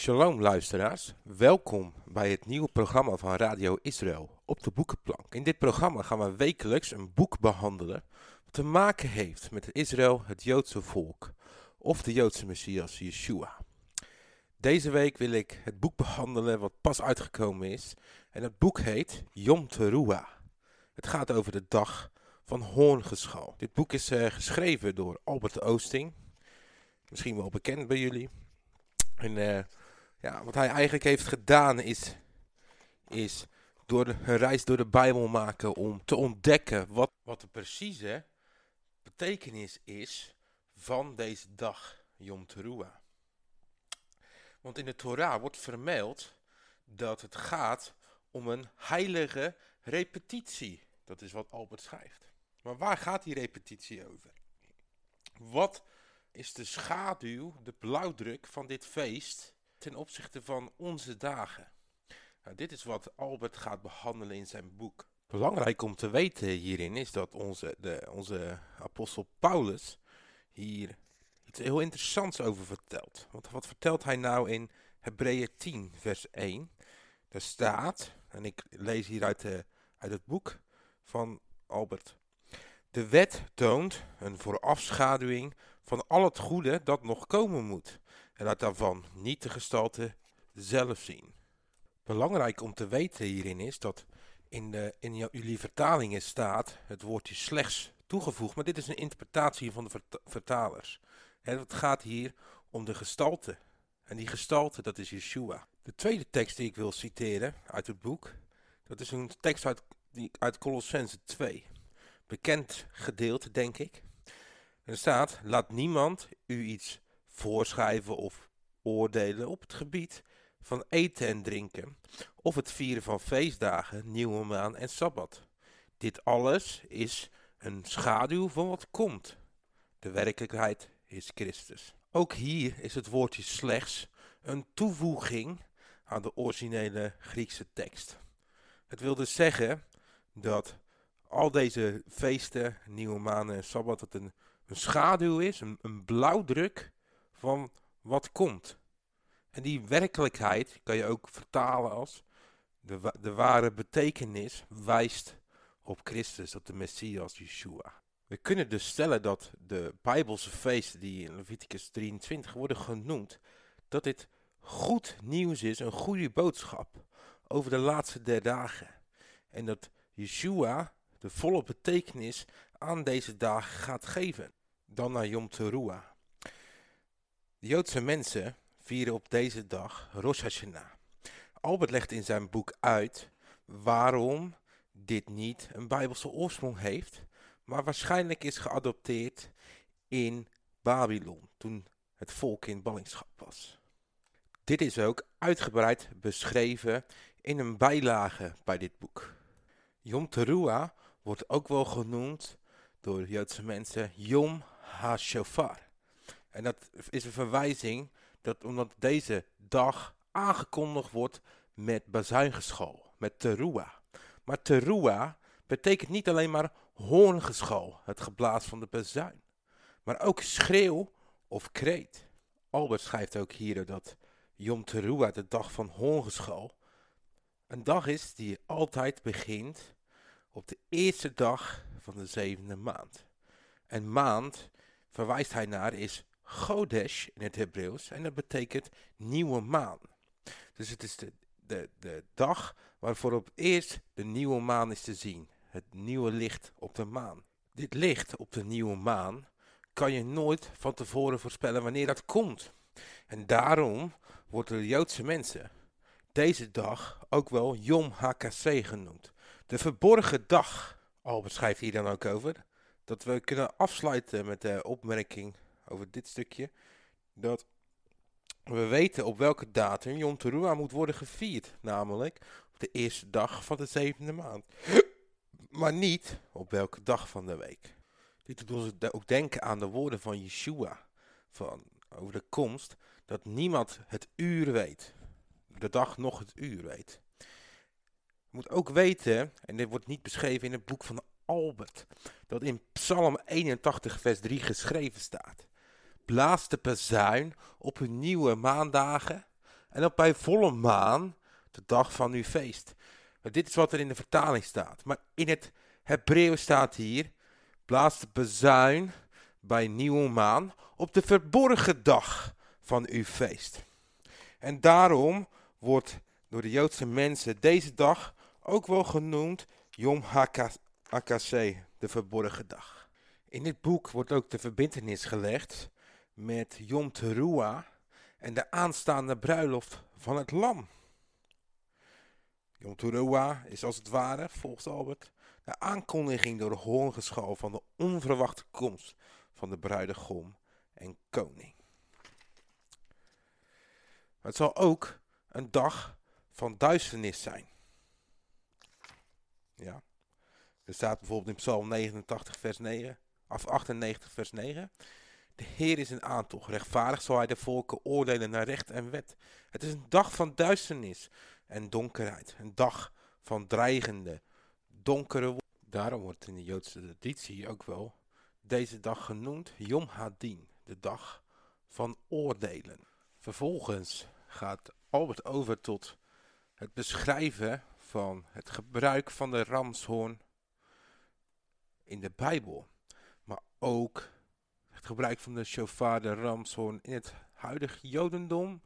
Shalom luisteraars, welkom bij het nieuwe programma van Radio Israël op de boekenplank. In dit programma gaan we wekelijks een boek behandelen wat te maken heeft met Israël, het Joodse volk of de Joodse Messias Yeshua. Deze week wil ik het boek behandelen wat pas uitgekomen is en het boek heet Yom Teruah. Het gaat over de dag van Hoorngeschal. Dit boek is uh, geschreven door Albert Oosting, misschien wel bekend bij jullie. En uh, ja, wat hij eigenlijk heeft gedaan is, is door de, een reis door de Bijbel maken om te ontdekken wat, wat de precieze betekenis is van deze dag, Yom Teruah. Want in de Torah wordt vermeld dat het gaat om een heilige repetitie. Dat is wat Albert schrijft. Maar waar gaat die repetitie over? Wat is de schaduw, de blauwdruk van dit feest ten opzichte van onze dagen. Nou, dit is wat Albert gaat behandelen in zijn boek. Belangrijk om te weten hierin is dat onze, de, onze apostel Paulus hier iets heel interessants over vertelt. Want wat vertelt hij nou in Hebreeën 10 vers 1? Daar staat, en ik lees hier uit, de, uit het boek van Albert. De wet toont een voorafschaduwing van al het goede dat nog komen moet en laat daarvan niet de gestalte zelf zien. Belangrijk om te weten hierin is dat in, de, in jullie vertalingen staat het woordje slechts toegevoegd, maar dit is een interpretatie van de vertalers. Het gaat hier om de gestalte. En die gestalte, dat is Yeshua. De tweede tekst die ik wil citeren uit het boek, dat is een tekst uit, die, uit Colossense 2. Bekend gedeelte, denk ik. Er staat, laat niemand u iets voorschrijven of oordelen op het gebied van eten en drinken, of het vieren van feestdagen, nieuwe maan en sabbat. Dit alles is een schaduw van wat komt. De werkelijkheid is Christus. Ook hier is het woordje slechts een toevoeging aan de originele Griekse tekst. Het wil dus zeggen dat al deze feesten, nieuwe maan en sabbat, het een, een schaduw is, een, een blauwdruk van wat komt. En die werkelijkheid kan je ook vertalen als de, de ware betekenis wijst op Christus, op de Messias, Yeshua. We kunnen dus stellen dat de Bijbelse feesten die in Leviticus 23 worden genoemd, dat dit goed nieuws is, een goede boodschap over de laatste der dagen. En dat Yeshua de volle betekenis aan deze dagen gaat geven. Dan naar Yom Teruah. De Joodse mensen vieren op deze dag Rosh Hashanah. Albert legt in zijn boek uit waarom dit niet een Bijbelse oorsprong heeft, maar waarschijnlijk is geadopteerd in Babylon, toen het volk in ballingschap was. Dit is ook uitgebreid beschreven in een bijlage bij dit boek. Yom Teruah wordt ook wel genoemd door Joodse mensen Yom HaShofar. En dat is een verwijzing dat omdat deze dag aangekondigd wordt met bazuingeschal, met teruah. Maar teruah betekent niet alleen maar hoorngeschal, het geblaas van de bazuin, maar ook schreeuw of kreet. Albert schrijft ook hier dat Yom Teruah, de dag van hoorngeschal, een dag is die altijd begint op de eerste dag van de zevende maand. En maand, verwijst hij naar, is Godesh in het Hebreeuws en dat betekent nieuwe maan. Dus het is de, de, de dag waarvoor op eerst de nieuwe maan is te zien. Het nieuwe licht op de maan. Dit licht op de nieuwe maan kan je nooit van tevoren voorspellen wanneer dat komt. En daarom wordt de Joodse mensen deze dag ook wel Yom HKC genoemd. De verborgen dag. Albert schrijft hier dan ook over. Dat we kunnen afsluiten met de opmerking over dit stukje, dat we weten op welke datum Yom Teruah moet worden gevierd, namelijk op de eerste dag van de zevende maand. Maar niet op welke dag van de week. Dit doet ons ook denken aan de woorden van Yeshua, van, over de komst, dat niemand het uur weet. De dag nog het uur weet. Je moet ook weten, en dit wordt niet beschreven in het boek van Albert, dat in Psalm 81 vers 3 geschreven staat blaast de bezuin op hun nieuwe maandagen en op bij volle maan de dag van uw feest. Dit is wat er in de vertaling staat. Maar in het Hebreeuws staat hier, blaas de bezuin bij nieuwe maan op de verborgen dag van uw feest. En daarom wordt door de Joodse mensen deze dag ook wel genoemd Yom HaKasseh, de verborgen dag. In dit boek wordt ook de verbindenis gelegd met Yom Teruah en de aanstaande bruiloft van het lam. Yom Teruah is als het ware, volgens Albert, de aankondiging door de hoorngeschal van de onverwachte komst van de bruidegom en koning. het zal ook een dag van duisternis zijn. Ja. Er staat bijvoorbeeld in Psalm 89 vers 9, of 98 vers 9. De Heer is een aantocht, rechtvaardig zal hij de volken oordelen naar recht en wet. Het is een dag van duisternis en donkerheid, een dag van dreigende, donkere Daarom wordt in de Joodse traditie ook wel deze dag genoemd Yom Hadin, de dag van oordelen. Vervolgens gaat Albert over tot het beschrijven van het gebruik van de ramshoorn in de Bijbel. Maar ook gebruik van de shofar, de ramshoorn in het huidige Jodendom,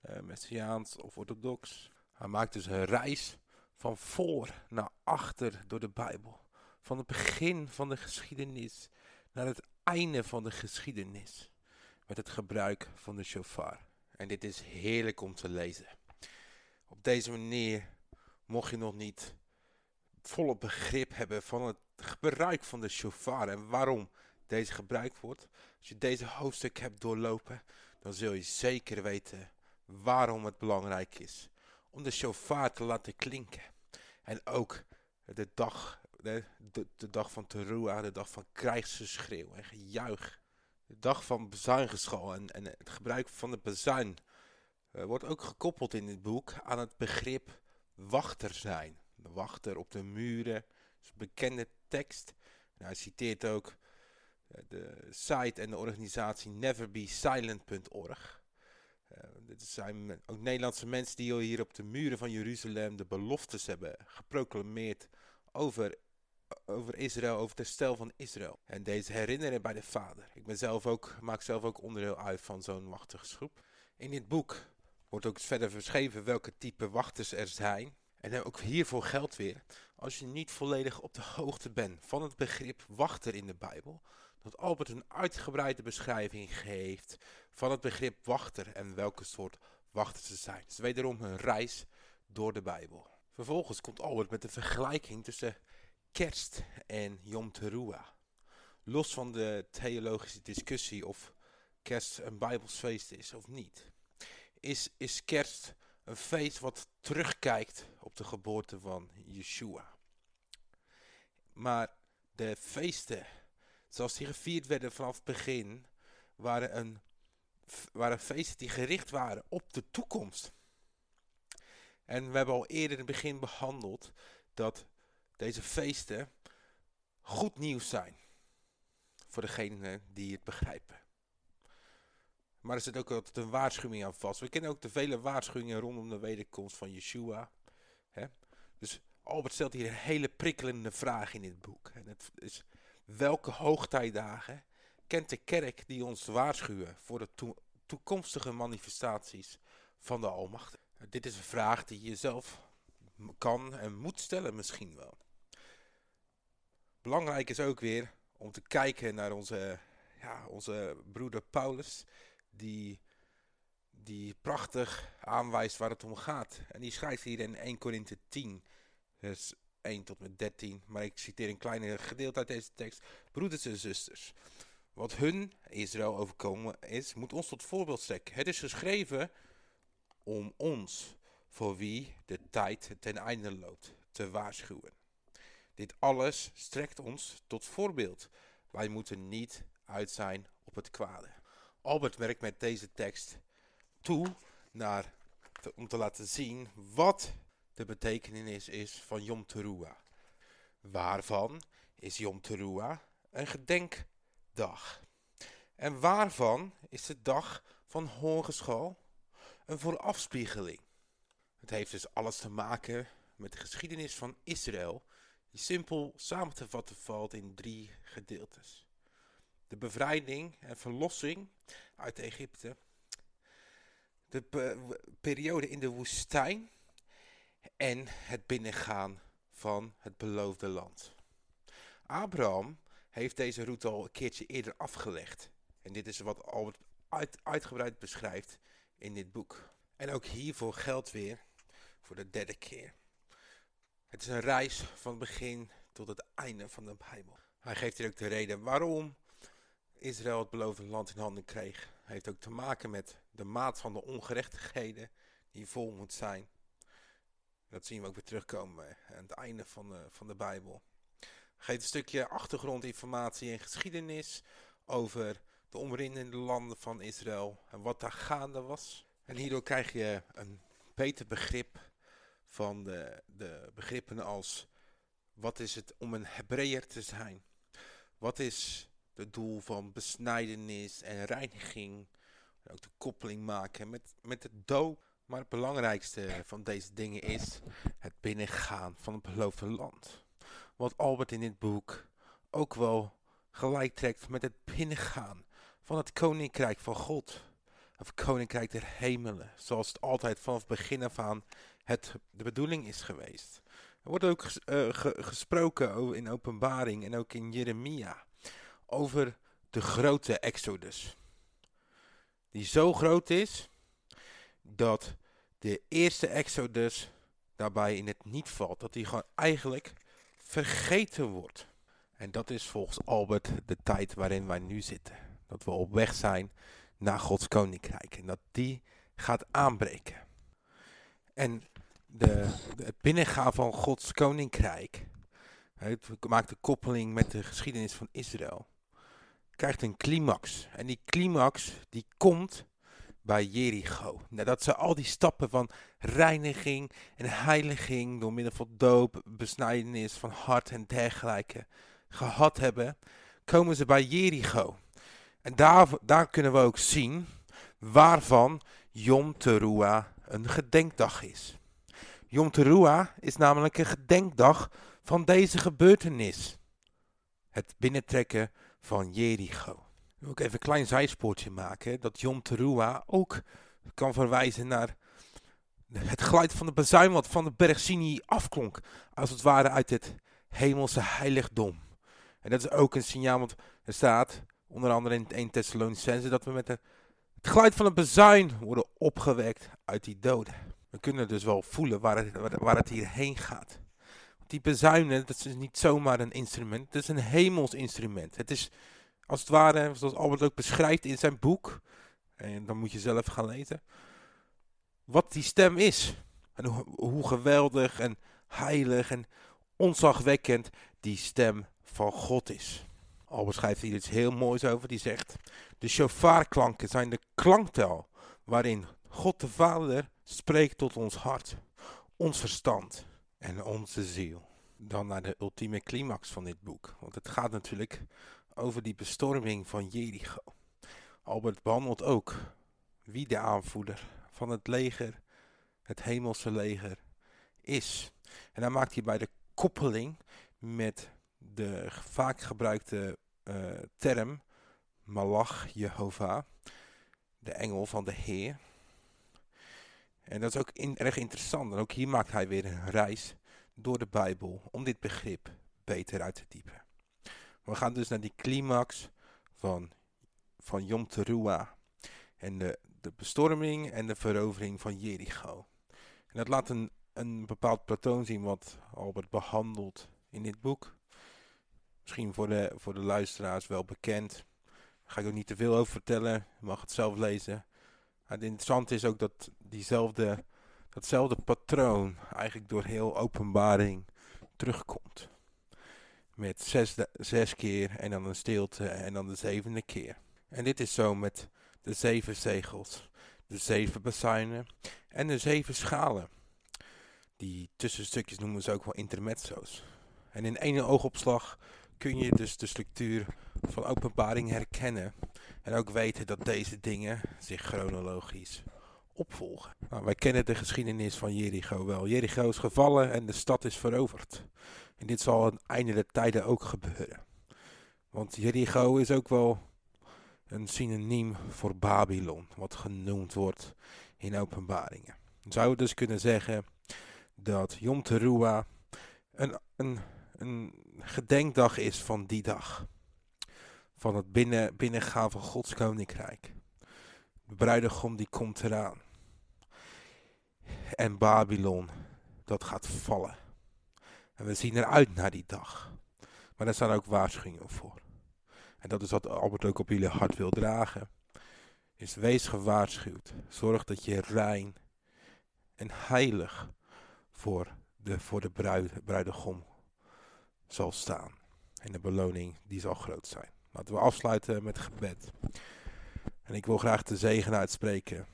eh, Messiaans of orthodox. Hij maakt dus een reis van voor naar achter door de Bijbel. Van het begin van de geschiedenis naar het einde van de geschiedenis. Met het gebruik van de shofar. En dit is heerlijk om te lezen. Op deze manier, mocht je nog niet volle begrip hebben van het gebruik van de shofar en waarom deze gebruikt wordt. Als je deze hoofdstuk hebt doorlopen, dan zul je zeker weten waarom het belangrijk is om de shofar te laten klinken. En ook de dag, de, de, dag van Teruah, de dag van krijgsgeschreeuw en gejuich. De dag van bezuingeschal en, en het gebruik van de bezuin uh, wordt ook gekoppeld in dit boek aan het begrip wachter zijn. De wachter op de muren, bekende tekst. Hij citeert ook de site en de organisatie neverbesilent.org. Uh, dit zijn ook Nederlandse mensen die hier op de muren van Jeruzalem de beloftes hebben geproclameerd over, over Israël, over het herstel van Israël. En deze herinneren bij de Vader. Ik ben zelf ook, maak zelf ook onderdeel uit van zo'n wachtersgroep. In dit boek wordt ook verder beschreven welke type wachters er zijn. En ook hiervoor geldt weer, als je niet volledig op de hoogte bent van het begrip wachter in de Bijbel, dat Albert een uitgebreide beschrijving geeft van het begrip wachter en welke soort wachters ze zijn. Is wederom een reis door de Bijbel. Vervolgens komt Albert met een vergelijking tussen kerst en Yom Teruah. Los van de theologische discussie of kerst een bijbelsfeest is of niet. Is, is kerst een feest wat terugkijkt op de geboorte van Yeshua. Maar de feesten zoals die gevierd werden vanaf het begin, waren, een, waren feesten die gericht waren op de toekomst. En we hebben al eerder in het begin behandeld dat deze feesten goed nieuws zijn. Voor degenen die het begrijpen. Maar er zit ook altijd een waarschuwing aan vast. We kennen ook de vele waarschuwingen rondom de wederkomst van Yeshua. Hè? Dus Albert stelt hier een hele prikkelende vraag in dit boek. En het is welke hoogtijdagen kent de kerk die ons waarschuwen voor de toekomstige manifestaties van de Almacht? Dit is een vraag die je zelf kan en moet stellen misschien wel. Belangrijk is ook weer om te kijken naar onze, ja, onze broeder Paulus, die, die prachtig aanwijst waar het om gaat. En die schrijft hier in 1 Korinthe 10, vers 1 tot met 13, maar ik citeer een kleine gedeelte uit deze tekst. Broeders en zusters, wat hun, Israël, overkomen is, moet ons tot voorbeeld strekken. Het is geschreven om ons, voor wie de tijd ten einde loopt, te waarschuwen. Dit alles strekt ons tot voorbeeld. Wij moeten niet uit zijn op het kwade. Albert werkt met deze tekst toe naar, om te laten zien wat de betekenis is van Yom Teruah. Waarvan is Yom Teruah een gedenkdag? En waarvan is de dag van hoorgeschal een voorafspiegeling. Het heeft dus alles te maken met de geschiedenis van Israël, die simpel samen te vatten valt in drie gedeeltes. De bevrijding en verlossing uit Egypte, de periode in de woestijn en het binnengaan van het beloofde land. Abraham heeft deze route al een keertje eerder afgelegd. En dit is wat Albert uit, uitgebreid beschrijft in dit boek. En ook hiervoor geldt weer voor de derde keer. Het is een reis van het begin tot het einde van de Bijbel. Hij geeft hier ook de reden waarom Israël het beloofde land in handen kreeg. Hij heeft ook te maken met de maat van de ongerechtigheden die vol moet zijn. Dat zien we ook weer terugkomen aan het einde van de, van de Bijbel. Geeft een stukje achtergrondinformatie en geschiedenis over de omringende landen van Israël en wat daar gaande was. En hierdoor krijg je een beter begrip van de, de begrippen als wat is het om een Hebreeër te zijn? Wat is het doel van besnijdenis en reiniging? En ook de koppeling maken met, met het doop. Maar het belangrijkste van deze dingen is het binnengaan van het beloofde land. Wat Albert in dit boek ook wel gelijk trekt met het binnengaan van het koninkrijk van God. Of koninkrijk der hemelen. Zoals het altijd vanaf begin af aan het de bedoeling is geweest. Er wordt ook uh, gesproken in openbaring en ook in Jeremia. Over de grote exodus. Die zo groot is dat de eerste exodus daarbij in het niet valt. Dat die gewoon eigenlijk vergeten wordt. En dat is volgens Albert de tijd waarin wij nu zitten. Dat we op weg zijn naar Gods koninkrijk. En dat die gaat aanbreken. En de, de, het binnengaan van Gods koninkrijk. Het maakt de koppeling met de geschiedenis van Israël. Krijgt een climax. En die climax die komt bij Jericho. Nadat ze al die stappen van reiniging en heiliging door middel van doop, besnijdenis van hart en dergelijke gehad hebben, komen ze bij Jericho. En daar, daar kunnen we ook zien waarvan Yom Teruah een gedenkdag is. Yom Teruah is namelijk een gedenkdag van deze gebeurtenis. Het binnentrekken van Jericho. Ik wil ook even een klein zijspoortje maken. Dat Yom Teruah ook kan verwijzen naar het geluid van de bazuin wat van de berg afklonk. Als het ware uit het hemelse heiligdom. En dat is ook een signaal, want er staat onder andere in 1 Thessalonicense dat we met het geluid van een bezuin worden opgewekt uit die doden. We kunnen dus wel voelen waar het, waar het hierheen gaat. Die bezuinen, dat is niet zomaar een instrument, het is een hemels instrument. Het is als het ware, zoals Albert ook beschrijft in zijn boek, en dan moet je zelf gaan lezen, wat die stem is. En hoe, geweldig en heilig en onzagwekkend die stem van God is. Albert schrijft hier iets heel moois over. Die zegt, de shofarklanken zijn de klanktel waarin God de Vader spreekt tot ons hart, ons verstand en onze ziel. Dan naar de ultieme climax van dit boek. Want het gaat natuurlijk over die bestorming van Jericho. Albert behandelt ook wie de aanvoerder van het leger, het hemelse leger, is. En dan maakt hij bij de koppeling met de vaak gebruikte uh, term Malach Jehovah, de engel van de Heer. En dat is ook in, erg interessant. En ook hier maakt hij weer een reis door de Bijbel om dit begrip beter uit te diepen. We gaan dus naar die climax van, van Yom. En de, de bestorming en de verovering van Jericho. En dat laat een, een bepaald patroon zien wat Albert behandelt in dit boek. Misschien voor de, voor de luisteraars wel bekend. Daar ga ik ook niet te veel over vertellen. Je mag het zelf lezen. het interessante is ook dat diezelfde, datzelfde patroon eigenlijk door heel openbaring terugkomt. Met zes, zes keer en dan een stilte en dan de zevende keer. En dit is zo met de zeven zegels, de zeven bazuinen en de zeven schalen. Die tussenstukjes noemen ze ook wel intermezzo's. En in één oogopslag kun je dus de structuur van openbaring herkennen. En ook weten dat deze dingen zich chronologisch opvolgen. Nou, wij kennen de geschiedenis van Jericho wel. Jericho is gevallen en de stad is veroverd. En dit zal aan het tijden ook gebeuren. Want Jericho is ook wel een synoniem voor Babylon, wat genoemd wordt in openbaringen. Zou dus kunnen zeggen dat Yom Teruah een, een, een gedenkdag is van die dag. Van het binnen, binnengaan van Gods koninkrijk. De bruidegom die komt eraan. En Babylon, dat gaat vallen. En we zien eruit naar die dag. Maar er staan ook waarschuwingen voor. En dat is wat Albert ook op jullie hart wil dragen. Is wees gewaarschuwd. Zorg dat je rein en heilig voor de, voor de bruid, bruidegom zal staan. En de beloning die zal groot zijn. Laten we afsluiten met gebed. En ik wil graag de zegen uitspreken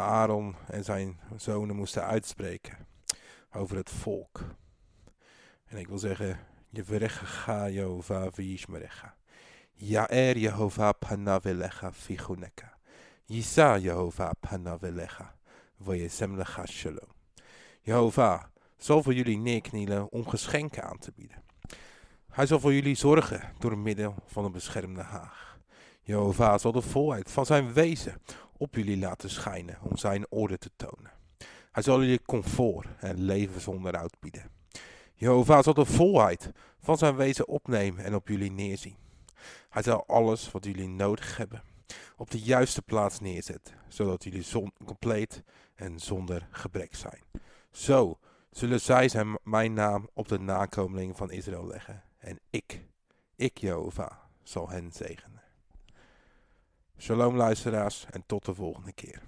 Aaron en zijn zonen moesten uitspreken over het volk. En ik wil zeggen, Yeverecha Jehovah v'yishmerecha. Yaer Jehovah panavelecha fichuneka. Yisa Jehovah panavelecha. V'yesem lecha shalom. Jehovah zal voor jullie neerknielen om geschenken aan te bieden. Hij zal voor jullie zorgen door middel van een beschermde haag. Jehovah zal de volheid van zijn wezen op jullie laten schijnen om zijn orde te tonen. Hij zal jullie comfort en levensonderhoud bieden. Jehovah zal de volheid van zijn wezen opnemen en op jullie neerzien. Hij zal alles wat jullie nodig hebben op de juiste plaats neerzetten, zodat jullie zon compleet en zonder gebrek zijn. Zo zullen zij zijn mijn naam op de nakomeling van Israël leggen. En ik, ik Jehovah, zal hen zegenen. Shalom luisteraars en tot de volgende keer.